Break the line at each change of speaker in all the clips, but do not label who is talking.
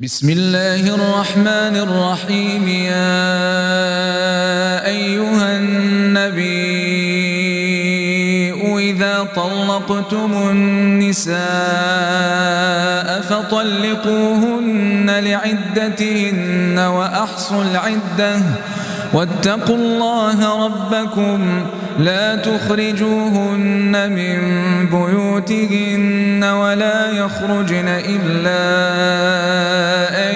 بسم الله الرحمن الرحيم يا أيها النبي إذا طلقتم النساء فطلقوهن لعدتهن وأحصوا العده واتقوا الله ربكم لا تخرجوهن من بيوتهن ولا يخرجن إلا أن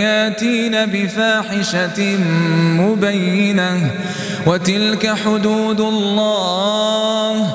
ياتين بفاحشة مبينة وتلك حدود الله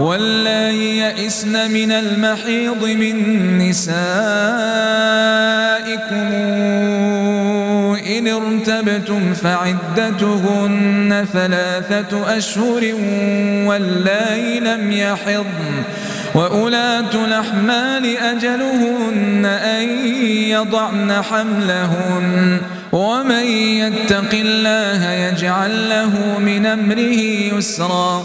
واللائي يئسن من المحيض من نسائكم إن ارتبتم فعدتهن ثلاثة أشهر واللائي لم يحضن وأولاة الأحمال أجلهن أن يضعن حملهن ومن يتق الله يجعل له من أمره يسرا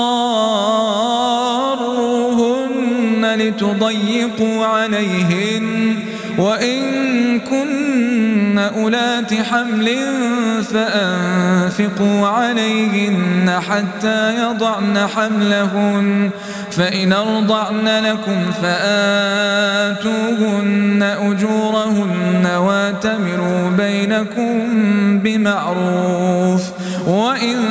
لتضيقوا عليهن وإن كن أولات حمل فأنفقوا عليهن حتى يضعن حملهن فإن أرضعن لكم فآتوهن أجورهن واتمروا بينكم بمعروف وإن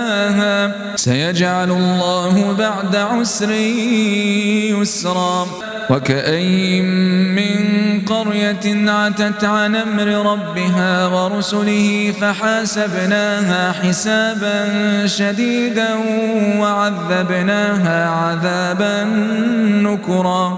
سيجعل الله بعد عسر يسرا وكأين من قرية عتت عن أمر ربها ورسله فحاسبناها حسابا شديدا وعذبناها عذابا نكرا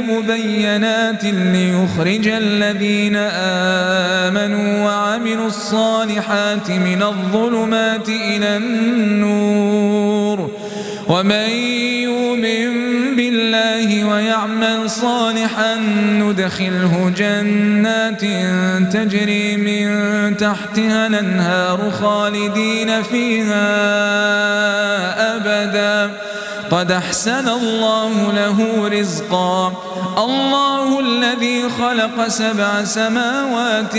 مبينات ليخرج الذين آمنوا وعملوا الصالحات من الظلمات إلى النور ومن يؤمن بالله ويعمل صالحا ندخله جنات تجري من تحتها الانهار خالدين فيها أبدا قد أحسن الله له رزقا الله الذي خلق سبع سماوات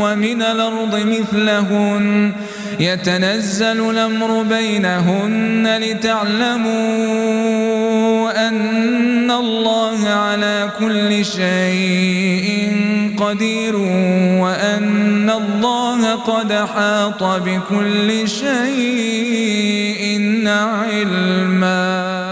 ومن الأرض مثلهن يتنزل الأمر بينهن لتعلموا أن الله على كل شيء قدير وأن الله قد حاط بكل شيء علمًا